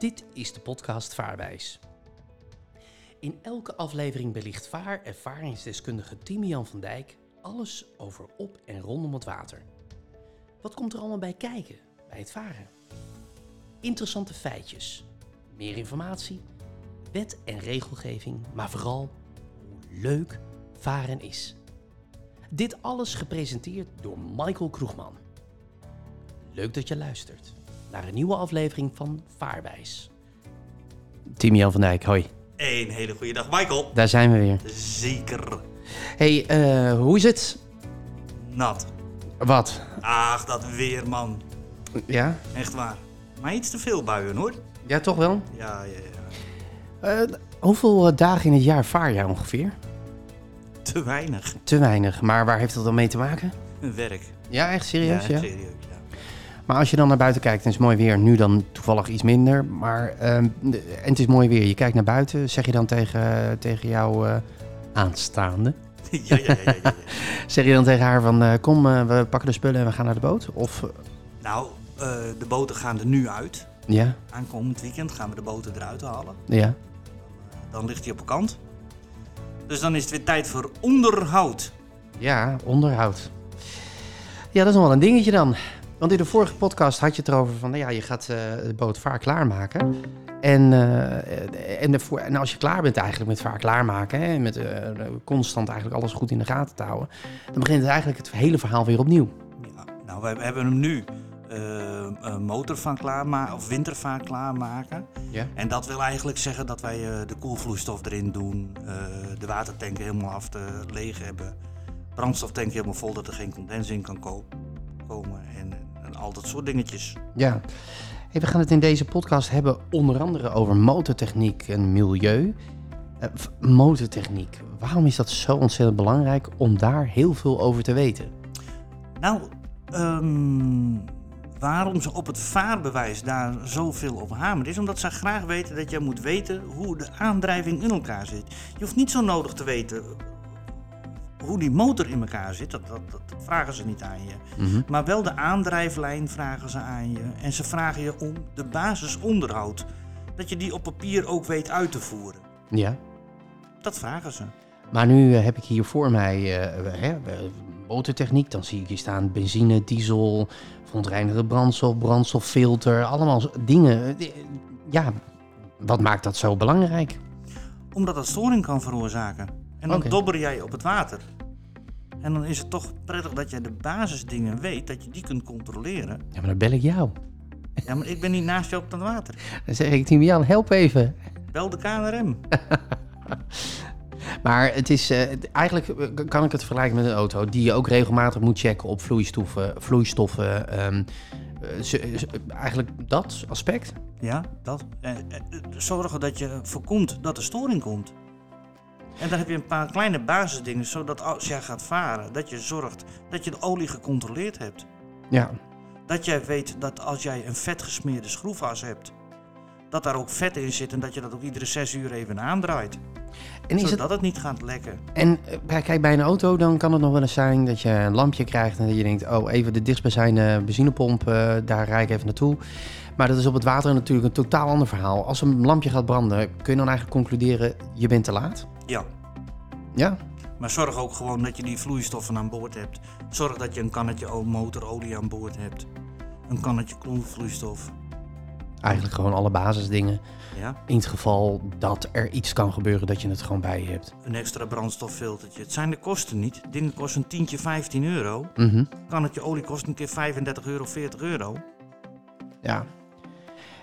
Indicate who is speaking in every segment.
Speaker 1: Dit is de podcast Vaarwijs. In elke aflevering belicht vaar- ervaringsdeskundige Timian van Dijk alles over op en rondom het water. Wat komt er allemaal bij kijken bij het varen? Interessante feitjes, meer informatie, wet en regelgeving, maar vooral hoe leuk varen is. Dit alles gepresenteerd door Michael Kroegman. Leuk dat je luistert naar een nieuwe aflevering van Vaarwijs. Timian van Dijk, hoi.
Speaker 2: Een hele goede dag, Michael.
Speaker 1: Daar zijn we weer.
Speaker 2: Zeker
Speaker 1: Hey, eh, hoe is het?
Speaker 2: nat.
Speaker 1: Wat?
Speaker 2: Ach, dat weer, man.
Speaker 1: Ja?
Speaker 2: Echt waar. Maar iets te veel buien, hoor.
Speaker 1: Ja, toch wel?
Speaker 2: Ja, ja, ja.
Speaker 1: Eh, hoeveel eh, dagen in het jaar vaar jij ongeveer?
Speaker 2: Te weinig.
Speaker 1: Te weinig, maar waar heeft dat dan mee te maken?
Speaker 2: Werk.
Speaker 1: Ja, echt serieus?
Speaker 2: ja,
Speaker 1: Ja,
Speaker 2: serieus, ja.
Speaker 1: Maar als je dan naar buiten kijkt, en het is mooi weer, nu dan toevallig iets minder, maar ehm, de- en het is mooi weer, je kijkt naar buiten, zeg je dan tegen, tegen jouw eh, aanstaande,
Speaker 2: ja, ja, ja, ja, ja.
Speaker 1: zeg je dan tegen haar van eh, kom, eh, we pakken de spullen en we gaan naar de boot? Of,
Speaker 2: Nou, de boten gaan er nu uit.
Speaker 1: ja,
Speaker 2: Aankomend weekend gaan we de boten eruit halen.
Speaker 1: ja.
Speaker 2: Dan ligt hij op een kant. Dus dan is het weer tijd voor onderhoud.
Speaker 1: Ja, onderhoud. Ja, dat is nog wel een dingetje dan. Want in de vorige podcast had je het erover van, nou ja, je gaat eh, de boot vaar klaarmaken. En, eh, en, de voor- en als je klaar bent eigenlijk met vaar klaarmaken, hè, met eh, constant eigenlijk alles goed in de gaten te houden, dan begint het eigenlijk het hele verhaal weer opnieuw.
Speaker 2: Ja, nou, we hebben hem nu eh eh, motorvaar klaarmaken of wintervaar klaarmaken.
Speaker 1: Ja.
Speaker 2: En dat wil eigenlijk zeggen dat wij de koelvloeistof erin doen, de watertank helemaal af te leeg hebben, brandstoftank helemaal vol dat er geen condens in kan ko- komen en, al dat soort dingetjes.
Speaker 1: Ja. Hey, we gaan het in deze podcast hebben onder andere over motortechniek en milieu. Eh, motortechniek, waarom is dat zo ontzettend belangrijk om daar heel veel over te weten?
Speaker 2: Nou, ehm, waarom ze op het vaarbewijs daar zoveel op hameren is omdat ze graag weten dat je moet weten hoe de aandrijving in elkaar zit. Je hoeft niet zo nodig te weten hoe die motor in elkaar zit, dat, dat, dat vragen ze niet aan je.
Speaker 1: Mhm.
Speaker 2: Maar wel de aandrijflijn vragen ze aan je. En ze vragen je om de basisonderhoud. Dat je die op papier ook weet uit te voeren.
Speaker 1: Ja.
Speaker 2: Dat vragen ze.
Speaker 1: Maar nu eh, heb ik hier voor mij eh, hè, motortechniek. Dan zie ik hier staan benzine, diesel, verontreinigde brandstof, brandstoffilter. Allemaal dingen. Eh, Ja, wat maakt dat zo belangrijk?
Speaker 2: Omdat dat storing kan veroorzaken. En dan dobber jij op het water. En dan is het toch prettig dat je de basisdingen weet, dat je die kunt controleren.
Speaker 1: Ja, maar dan bel ik jou.
Speaker 2: Ja, maar ik ben niet naast jou op het water.
Speaker 1: Dan zeg ik, Timian, help even.
Speaker 2: Bel de KNRM.
Speaker 1: Maar het is, eh, eigenlijk eh, kan ik het vergelijken met een auto die je ook regelmatig moet checken op vloeistoffen. vloeistoffen ehm, eh, eigenlijk dat aspect.
Speaker 2: Ja, dat. Zorgen dat je voorkomt dat er storing komt. En dan heb je een paar kleine basisdingen, zodat als jij gaat varen, dat je zorgt dat je de olie gecontroleerd hebt.
Speaker 1: Ja,
Speaker 2: Dat jij weet dat als jij een vet gesmeerde schroefas hebt, dat daar ook vet in zit en dat je dat ook iedere zes uur even aandraait.
Speaker 1: en is het
Speaker 2: zodat het... niet gaat lekken.
Speaker 1: En eh, kijk, bij een auto dan kan het nog wel eens zijn dat je een lampje krijgt en dat je denkt, oh, even de dichtstbijzijnde benzinepomp, eh, daar rijd ik even naartoe. Maar dat is op het water natuurlijk een totaal ander verhaal. Als een lampje gaat branden, kun je dan eigenlijk concluderen, je bent te laat?
Speaker 2: Ja,
Speaker 1: Ja?
Speaker 2: maar zorg ook gewoon dat je die vloeistoffen aan boord hebt. Zorg dat je een kannetje motorolie aan boord hebt. Een kannetje koelvloeistof.
Speaker 1: Eigenlijk gewoon alle basisdingen.
Speaker 2: Ja,
Speaker 1: In het geval dat er iets kan gebeuren, dat je het gewoon bij je hebt.
Speaker 2: een extra brandstoffiltertje. Het zijn de kosten niet. Dingen kosten een tientje 15 euro.
Speaker 1: Mhm.
Speaker 2: Kannetje olie kost een keer 35 euro, 40 euro.
Speaker 1: Ja.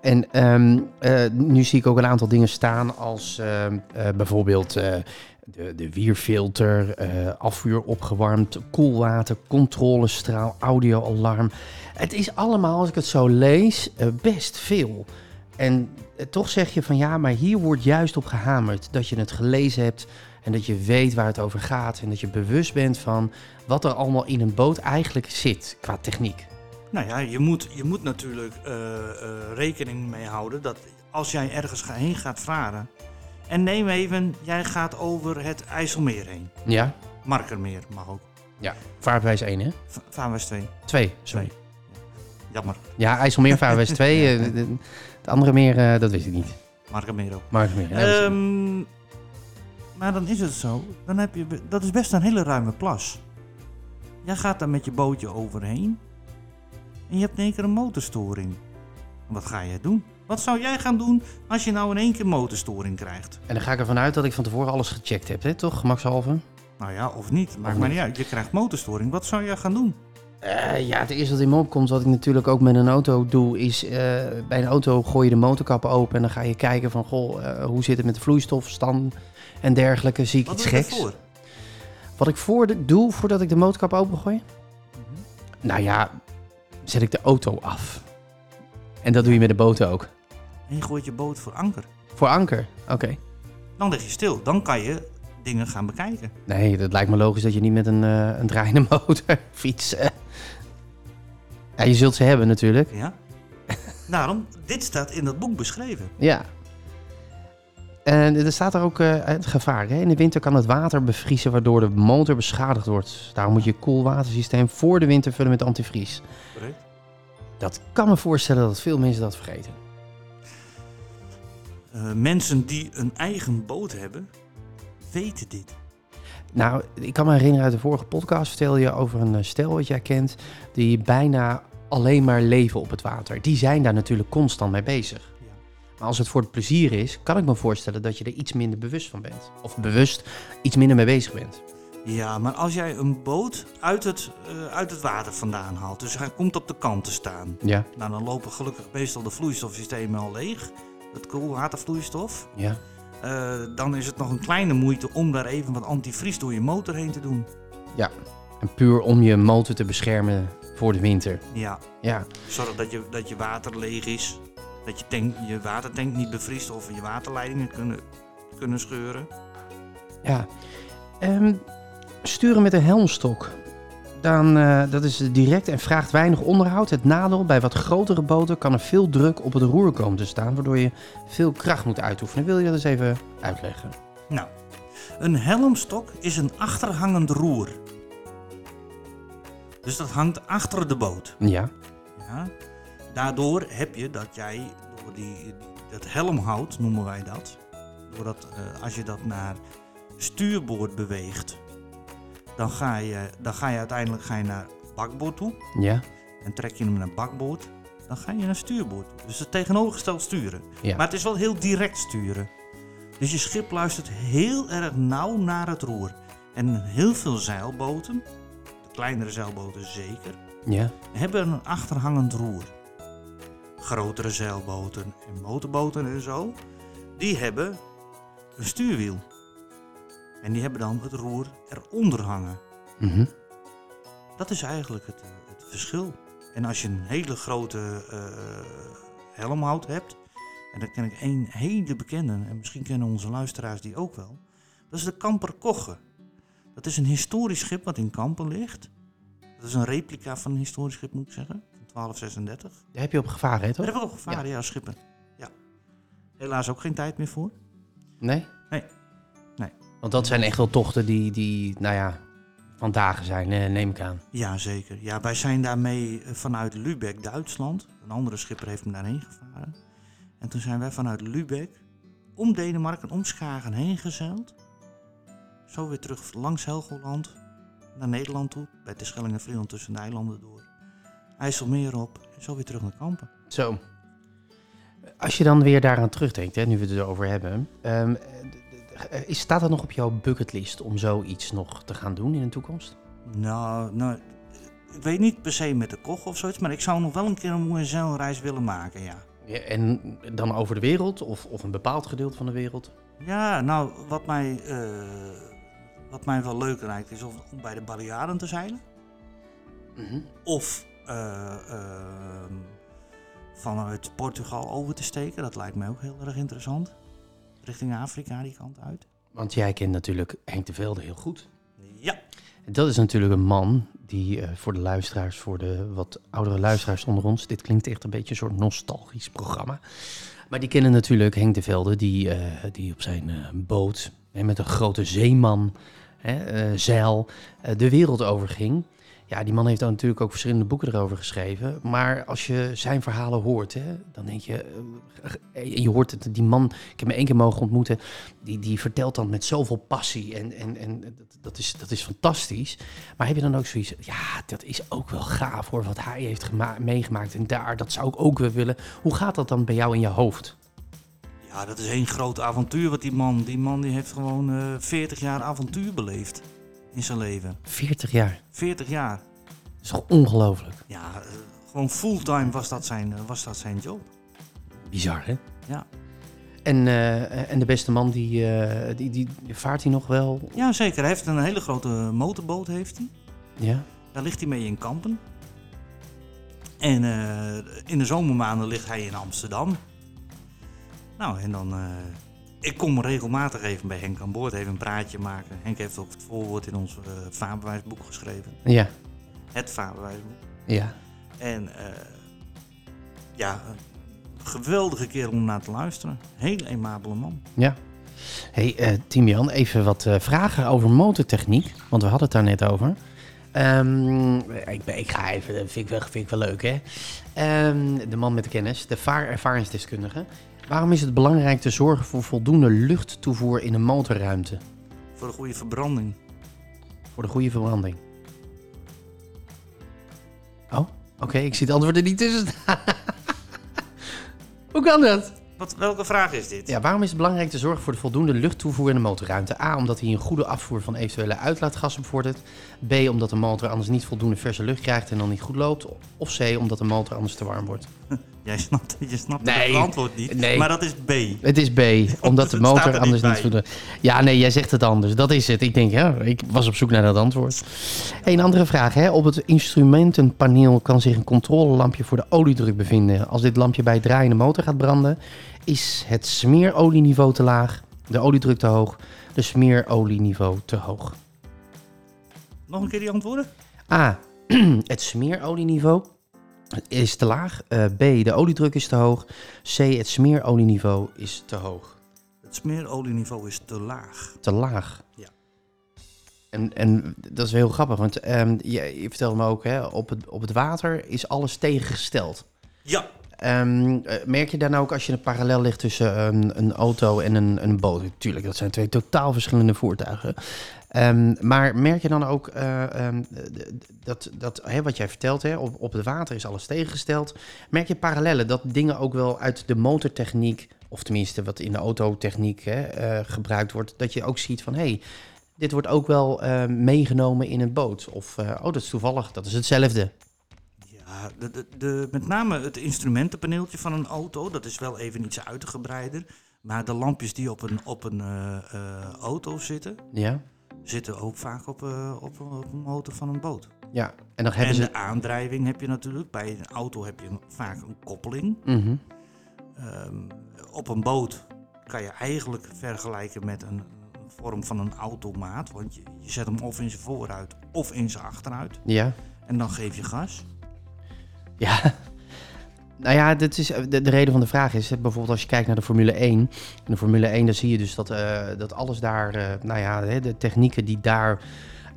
Speaker 1: En ehm, eh, nu zie ik ook een aantal dingen staan als ehm, eh, bijvoorbeeld eh, de, de wierfilter, afvuur opgewarmd, koelwater, controlestraal, audioalarm. Het is allemaal, als ik het zo lees, best veel. En toch zeg je van ja, maar hier wordt juist op gehamerd dat je het gelezen hebt en dat je weet waar het over gaat en dat je bewust bent van wat er allemaal in een boot eigenlijk zit qua techniek.
Speaker 2: Nou ja, je moet, je moet natuurlijk eh, eh, rekening mee houden dat als jij ergens heen gaat varen. En neem even, jij gaat over het IJsselmeer heen.
Speaker 1: Ja?
Speaker 2: Markermeer mag ook.
Speaker 1: Ja. Vaarbewijs 1, hè?
Speaker 2: Va- Vaarwijs 2.
Speaker 1: 2, sorry.
Speaker 2: Jammer.
Speaker 1: Ja, IJsselmeer vaarwijs 2. eh, de, de- de andere meer, eh, dat wist ik niet. Markermeer. dat is-
Speaker 2: Ehm, maar dan is het zo. Dan heb je, dat is best een hele ruime plas. Jij gaat daar met je bootje overheen. En je hebt in één keer een motorstoring. Wat ga jij doen? Wat zou jij gaan doen als je nou in één keer motorstoring krijgt?
Speaker 1: En dan ga ik ervan uit dat ik van tevoren alles gecheckt heb, hè, toch? Gemakshalve.
Speaker 2: Nou ja, of niet. Maakt maar
Speaker 1: niet.
Speaker 2: uit. Je krijgt motorstoring. Wat zou jij gaan doen?
Speaker 1: Eh, ja, het eerste wat in me opkomt, wat ik natuurlijk ook met een auto doe, is eh, bij een auto gooi je de motorkap open en dan ga je kijken van, goh, eh, hoe zit het met de vloeistofstand en dergelijke. Zie ik
Speaker 2: Wat
Speaker 1: iets
Speaker 2: doe je
Speaker 1: geks?
Speaker 2: ervoor?
Speaker 1: Wat ik voor de, doe voordat ik de motorkap opengooi? Nou ja, zet ik de auto af. En dat doe je met de boot ook.
Speaker 2: En je gooit je boot voor anker.
Speaker 1: Voor anker, oké.
Speaker 2: Dan lig je stil. Dan kan je dingen gaan bekijken.
Speaker 1: Nee, dat lijkt me logisch dat je niet met een, eh, een draaiende motor fietst. eh. Ja, je zult ze hebben natuurlijk.
Speaker 2: Ja? Daarom, dit staat in dat boek beschreven.
Speaker 1: Ja. En er staat er ook eh, het gevaar. Hè? In de winter kan het water bevriezen waardoor de motor beschadigd wordt. Daarom moet je koelwatersysteem voor de winter vullen met antivries.
Speaker 2: Correct.
Speaker 1: Dat kan me voorstellen dat veel mensen dat vergeten.
Speaker 2: Eh, mensen die een eigen boot hebben, weten dit.
Speaker 1: Nou, ik kan me herinneren uit de vorige podcast vertelde je over een eh, stel wat jij kent. Die bijna alleen maar leven op het water. Die zijn daar natuurlijk constant mee bezig.
Speaker 2: Ja.
Speaker 1: Maar als het voor het plezier is, kan ik me voorstellen dat je er iets minder bewust van bent. Of bewust iets minder mee bezig bent.
Speaker 2: Ja, maar als jij een boot uit het, eh, uit het water vandaan haalt, dus hij komt op de kant te staan.
Speaker 1: Ja,
Speaker 2: Nou, dan lopen gelukkig meestal de vloeistofsystemen al leeg. Het koelwatervloeistof.
Speaker 1: ja.
Speaker 2: Eh, dan is het nog een kleine moeite om daar even wat antivries door je motor heen te doen.
Speaker 1: En puur om je motor te beschermen voor de winter.
Speaker 2: Ja,
Speaker 1: Ja,
Speaker 2: zorg dat je, dat je water leeg is. Dat je, tank, je watertank niet bevriest of je waterleidingen kunnen, kunnen scheuren.
Speaker 1: ja. Ehm, sturen met een helmstok. Dan, eh, dat is direct en vraagt weinig onderhoud. Het nadeel, bij wat grotere boten kan er veel druk op het roer komen te staan, waardoor je veel kracht moet uitoefenen. Wil je dat eens even uitleggen?
Speaker 2: Nou, een helmstok is een achterhangend roer. Dus dat hangt achter de boot.
Speaker 1: Ja,
Speaker 2: Ja? Daardoor heb je dat jij door die, dat helmhout, noemen wij dat, doordat eh, als je dat naar stuurboord beweegt, dan ga je, dan ga je uiteindelijk ga je naar bakboord toe
Speaker 1: ja,
Speaker 2: en trek je hem naar bakboord, dan ga je naar stuurboord toe. Dus het tegenovergesteld sturen.
Speaker 1: ja.
Speaker 2: Maar het is wel heel direct sturen. Dus je schip luistert heel erg nauw naar het roer. En heel veel zeilboten, de kleinere zeilboten zeker,
Speaker 1: ja.
Speaker 2: hebben een achterhangend roer. Grotere zeilboten en motorboten en zo, die hebben een stuurwiel. En die hebben dan het roer eronder hangen.
Speaker 1: Mhm.
Speaker 2: Dat is eigenlijk het, eh, het verschil. En als je een hele grote eh, helmhout hebt, en dan ken ik één hele bekende, en misschien kennen onze luisteraars die ook wel, dat is de Kamper Kogge. Dat is een historisch schip wat in Kampen ligt. Dat is een replica van een historisch schip, moet ik zeggen, 1236.
Speaker 1: Daar heb je op gevaren, hè,
Speaker 2: Daar
Speaker 1: toch?
Speaker 2: hebben we ook gevaren, ja, schippen. Ja. Helaas ook geen tijd meer voor.
Speaker 1: Nee?
Speaker 2: Nee. Nee.
Speaker 1: Want dat zijn echt wel tochten die, die nou ja, van dagen zijn, neem ik aan.
Speaker 2: Ja, zeker. Ja, wij zijn daarmee eh, vanuit Lübeck, Duitsland. Een andere schipper heeft me daarheen gevaren. En toen zijn wij vanuit Lübeck om Denemarken, om Schagen heen gezeild. Zo weer terug langs Helgoland naar Nederland toe. Bij de en Vlieland tussen de eilanden door. IJsselmeer op en zo weer terug naar Kampen.
Speaker 1: Zo. Als je dan weer daaraan terugdenkt, hè, nu we het erover hebben. is, staat dat nog op jouw bucketlist om zoiets nog te gaan doen in de toekomst?
Speaker 2: Nou, nou, ik weet niet per se met de koch of zoiets, maar ik zou nog wel een keer een mooie zeilreis willen maken, ja.
Speaker 1: Ja, en dan over de wereld of, of een bepaald gedeelte van de wereld?
Speaker 2: Ja, nou, wat mij, eh, wat mij wel leuk lijkt is of, om bij de Balearen te zeilen. Of eh, ehm, vanuit Portugal over te steken. Dat lijkt mij ook heel erg interessant. Richting Afrika, die kant uit.
Speaker 1: Want jij kent natuurlijk Henk de Velde heel goed.
Speaker 2: Ja.
Speaker 1: En dat is natuurlijk een man die eh, voor de luisteraars, voor de wat oudere luisteraars onder ons, dit klinkt echt een beetje een soort nostalgisch programma. Maar die kennen natuurlijk Henk de Velde, die, eh, die op zijn eh, boot hè, met een grote zeeman, hè, eh, zeil, eh, de wereld overging. Ja, die man heeft dan natuurlijk ook verschillende boeken erover geschreven. Maar als je zijn verhalen hoort, hè, dan denk je... eh, je hoort het, die man, ik heb hem één keer mogen ontmoeten... die, die vertelt dan met zoveel passie en, en, en dat, is, dat is fantastisch. Maar heb je dan ook zoiets... Ja, dat is ook wel gaaf hoor, wat hij heeft gema- meegemaakt. En daar, dat zou ik ook wel willen. Hoe gaat dat dan bij jou in je hoofd?
Speaker 2: Ja, dat is één groot avontuur wat die man... Die man die heeft gewoon eh 40 jaar avontuur beleefd in zijn leven.
Speaker 1: 40 jaar.
Speaker 2: 40 jaar.
Speaker 1: Dat is toch ongelooflijk?
Speaker 2: Ja, eh, gewoon fulltime was dat zijn, eh, was dat zijn job.
Speaker 1: Bizar, hè?
Speaker 2: Ja.
Speaker 1: En, eh, en de beste man, die, die, die vaart hij nog wel?
Speaker 2: Ja, zeker. Hij heeft een hele grote motorboot, heeft hij.
Speaker 1: Ja.
Speaker 2: Daar ligt hij mee in Kampen. En in de zomermaanden ligt hij in Amsterdam. Nou, en dan... ik kom regelmatig even bij Henk aan boord, even een praatje maken. Henk heeft ook het voorwoord in ons eh vaarbewijsboek geschreven.
Speaker 1: Ja.
Speaker 2: Het vaarbewijsboek.
Speaker 1: Ja.
Speaker 2: En eh, ja, een geweldige kerel om naar te luisteren. Heel aimabele man.
Speaker 1: Ja. hey, eh Timian, even wat vragen over motortechniek. Want we hadden het daar net over. Ehm, ik, ben- ik ga even, dat vind ik wel, vind ik wel leuk, hè? Ehm, de man met de kennis, de vaarervaringsdeskundige. Waarom is het belangrijk te zorgen voor voldoende luchttoevoer in een motorruimte?
Speaker 2: Voor een goede verbranding.
Speaker 1: Voor de goede verbranding. Oh, oké, ik zie het antwoord er niet tussen. Hoe kan dat?
Speaker 2: Wat, welke vraag is dit?
Speaker 1: Ja, waarom is het belangrijk te zorgen voor de voldoende luchttoevoer in de motorruimte? A, omdat hij een goede afvoer van eventuele uitlaatgassen bevordert. B, omdat de motor anders niet voldoende verse lucht krijgt en dan niet goed loopt. Of C, omdat de motor anders te warm wordt.
Speaker 2: Jij snapt, je snapt
Speaker 1: Nee.
Speaker 2: het antwoord niet,
Speaker 1: Nee.
Speaker 2: maar dat is B.
Speaker 1: Het is B, omdat de motor
Speaker 2: er
Speaker 1: anders
Speaker 2: niet
Speaker 1: voldoende... Ja, nee, jij zegt het anders. Dat is het. Ik denk, ja, ik was op zoek naar dat antwoord. Een andere vraag. Hè? Op het instrumentenpaneel kan zich een controlelampje voor de oliedruk bevinden. Als dit lampje bij het draaiende motor gaat branden, is het smeerolieniveau te laag, de oliedruk te hoog, de smeerolieniveau te hoog.
Speaker 2: Nog een keer die antwoorden?
Speaker 1: A. Het smeerolieniveau is te laag. Eh, B. De oliedruk is te hoog. C. Het smeerolieniveau is te hoog.
Speaker 2: Het smeerolieniveau is te laag.
Speaker 1: Te laag.
Speaker 2: Ja.
Speaker 1: En, en dat is heel grappig, want ehm, je, je vertelde me ook, hè, op, het, op het water is alles tegengesteld.
Speaker 2: Ja,
Speaker 1: Ehm, eh, merk je dan ook als je een parallel ligt tussen een, een auto en een, een boot? Tuurlijk, dat zijn twee totaal verschillende voertuigen. Ehm, maar merk je dan ook ehm, d- dat, dat hè, wat jij vertelt, hè, op, op het water is alles tegengesteld. Merk je parallellen dat dingen ook wel uit de motortechniek, of tenminste wat in de autotechniek hè, eh, gebruikt wordt, dat je ook ziet van hé, hey, dit wordt ook wel eh, meegenomen in een boot. Of eh, oh, dat is toevallig, dat is hetzelfde.
Speaker 2: ja de, de, de, met name het instrumentenpaneeltje van een auto, dat is wel even iets uitgebreider. Maar de lampjes die op een, op een auto zitten,
Speaker 1: Ja,
Speaker 2: zitten ook vaak op, eh, op, op een motor van een boot.
Speaker 1: ja. En dan hebben
Speaker 2: En
Speaker 1: ze.
Speaker 2: de aandrijving heb je natuurlijk. Bij een auto heb je vaak een koppeling.
Speaker 1: Mhm.
Speaker 2: Ehm, op een boot kan je eigenlijk vergelijken met een, een vorm van een automaat. Want je, je zet hem of in zijn vooruit of in zijn achteruit.
Speaker 1: Ja.
Speaker 2: En dan geef je gas.
Speaker 1: Ja. Nou ja, dit is, de, de reden van de vraag is, bijvoorbeeld als je kijkt naar de Formule 1. In de Formule 1, dan zie je dus dat, eh, dat alles daar, eh, nou ja, de technieken die daar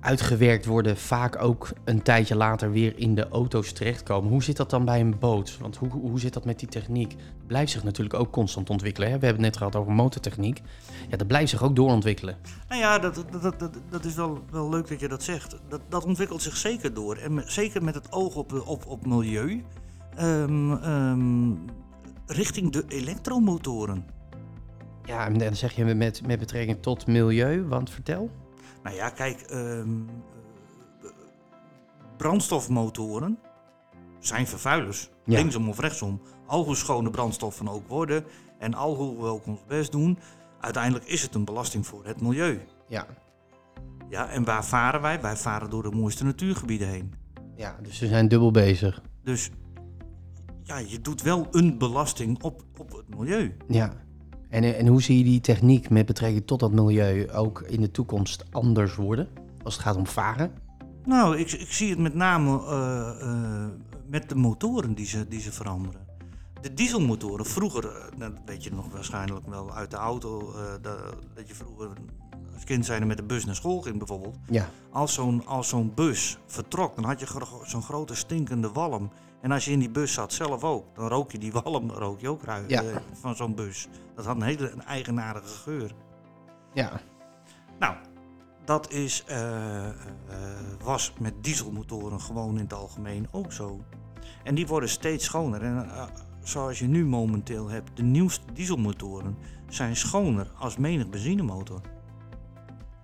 Speaker 1: uitgewerkt worden, vaak ook een tijdje later weer in de auto's terechtkomen. Hoe zit dat dan bij een boot? Want hoe, hoe zit dat met die techniek? Blijft zich natuurlijk ook constant ontwikkelen. Hè? We hebben het net gehad over motortechniek. Ja, dat blijft zich ook doorontwikkelen.
Speaker 2: Nou ja, dat, dat, dat, dat, is wel, wel leuk dat je dat zegt. Dat, dat ontwikkelt zich zeker door. En zeker met het oog op, op, op milieu. Ehm, ehm, richting de elektromotoren.
Speaker 1: Ja, en dan zeg je met, met betrekking tot milieu, want vertel.
Speaker 2: Nou ja, kijk, ehm, eh, brandstofmotoren zijn vervuilers.
Speaker 1: Ja.
Speaker 2: Linksom of rechtsom. Al hoe schone brandstoffen ook worden en al hoe we ook ons best doen, uiteindelijk is het een belasting voor het milieu.
Speaker 1: Ja,
Speaker 2: Ja, en waar varen wij? Wij varen door de mooiste natuurgebieden heen.
Speaker 1: ja dus we zijn dubbel bezig.
Speaker 2: Dus ja, je doet wel een belasting op, op het milieu.
Speaker 1: Ja. En, en hoe zie je die techniek met betrekking tot dat milieu ook in de toekomst anders worden? Als het gaat om varen?
Speaker 2: Nou, ik, ik zie het met name eh, eh, met de motoren die ze, die ze veranderen. De dieselmotoren, vroeger, eh, dat weet je nog waarschijnlijk wel uit de auto, eh, dat, dat je vroeger als kind zijn met de bus naar school ging bijvoorbeeld.
Speaker 1: Ja.
Speaker 2: Als zo'n als zo'n bus vertrok, dan had je gro- zo'n grote stinkende walm. En als je in die bus zat zelf ook, dan rook je die walm rook je ook ruik,
Speaker 1: Ja.
Speaker 2: eh, van zo'n bus. Dat had een hele een eigenaardige geur.
Speaker 1: Ja.
Speaker 2: Nou, dat is, eh, eh, was met dieselmotoren gewoon in het algemeen ook zo. En die worden steeds schoner. En zoals je nu momenteel hebt, de nieuwste dieselmotoren zijn schoner als menig benzinemotor.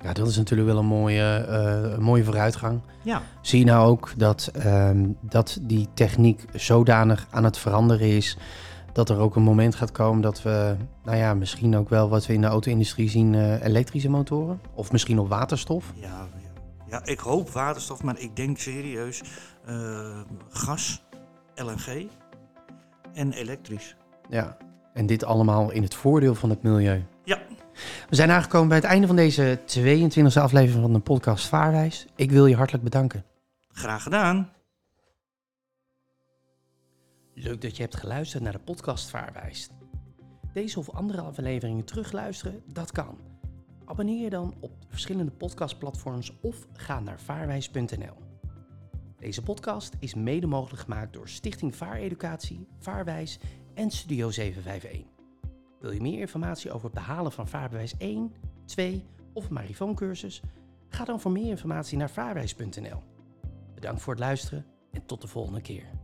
Speaker 1: Ja, dat is natuurlijk wel een mooie, eh, een mooie vooruitgang.
Speaker 2: Ja,
Speaker 1: Zie je nou ook dat, ehm, dat die techniek zodanig aan het veranderen is dat er ook een moment gaat komen dat we, nou ja, misschien ook wel wat we in de auto-industrie zien, eh, elektrische motoren? Of misschien op waterstof?
Speaker 2: ja, ja. ja, ik hoop waterstof, maar ik denk serieus eh, gas, LNG en elektrisch.
Speaker 1: Ja. En dit allemaal in het voordeel van het milieu.
Speaker 2: Ja.
Speaker 1: We zijn aangekomen bij het einde van deze 22e aflevering van de podcast Vaarwijs. Ik wil je hartelijk bedanken.
Speaker 2: Graag gedaan.
Speaker 1: Leuk dat je hebt geluisterd naar de podcast Vaarwijs. Deze of andere afleveringen terugluisteren, dat kan. Abonneer je dan op verschillende podcastplatforms of ga naar vaarwijs.nl. Deze podcast is mede mogelijk gemaakt door Stichting Vaareducatie, Vaarwijs en Studio 751. Wil je meer informatie over het behalen van vaarbewijs 1, 2 of marifooncursus? Ga dan voor meer informatie naar vaarwijs.nl. Bedankt voor het luisteren en tot de volgende keer.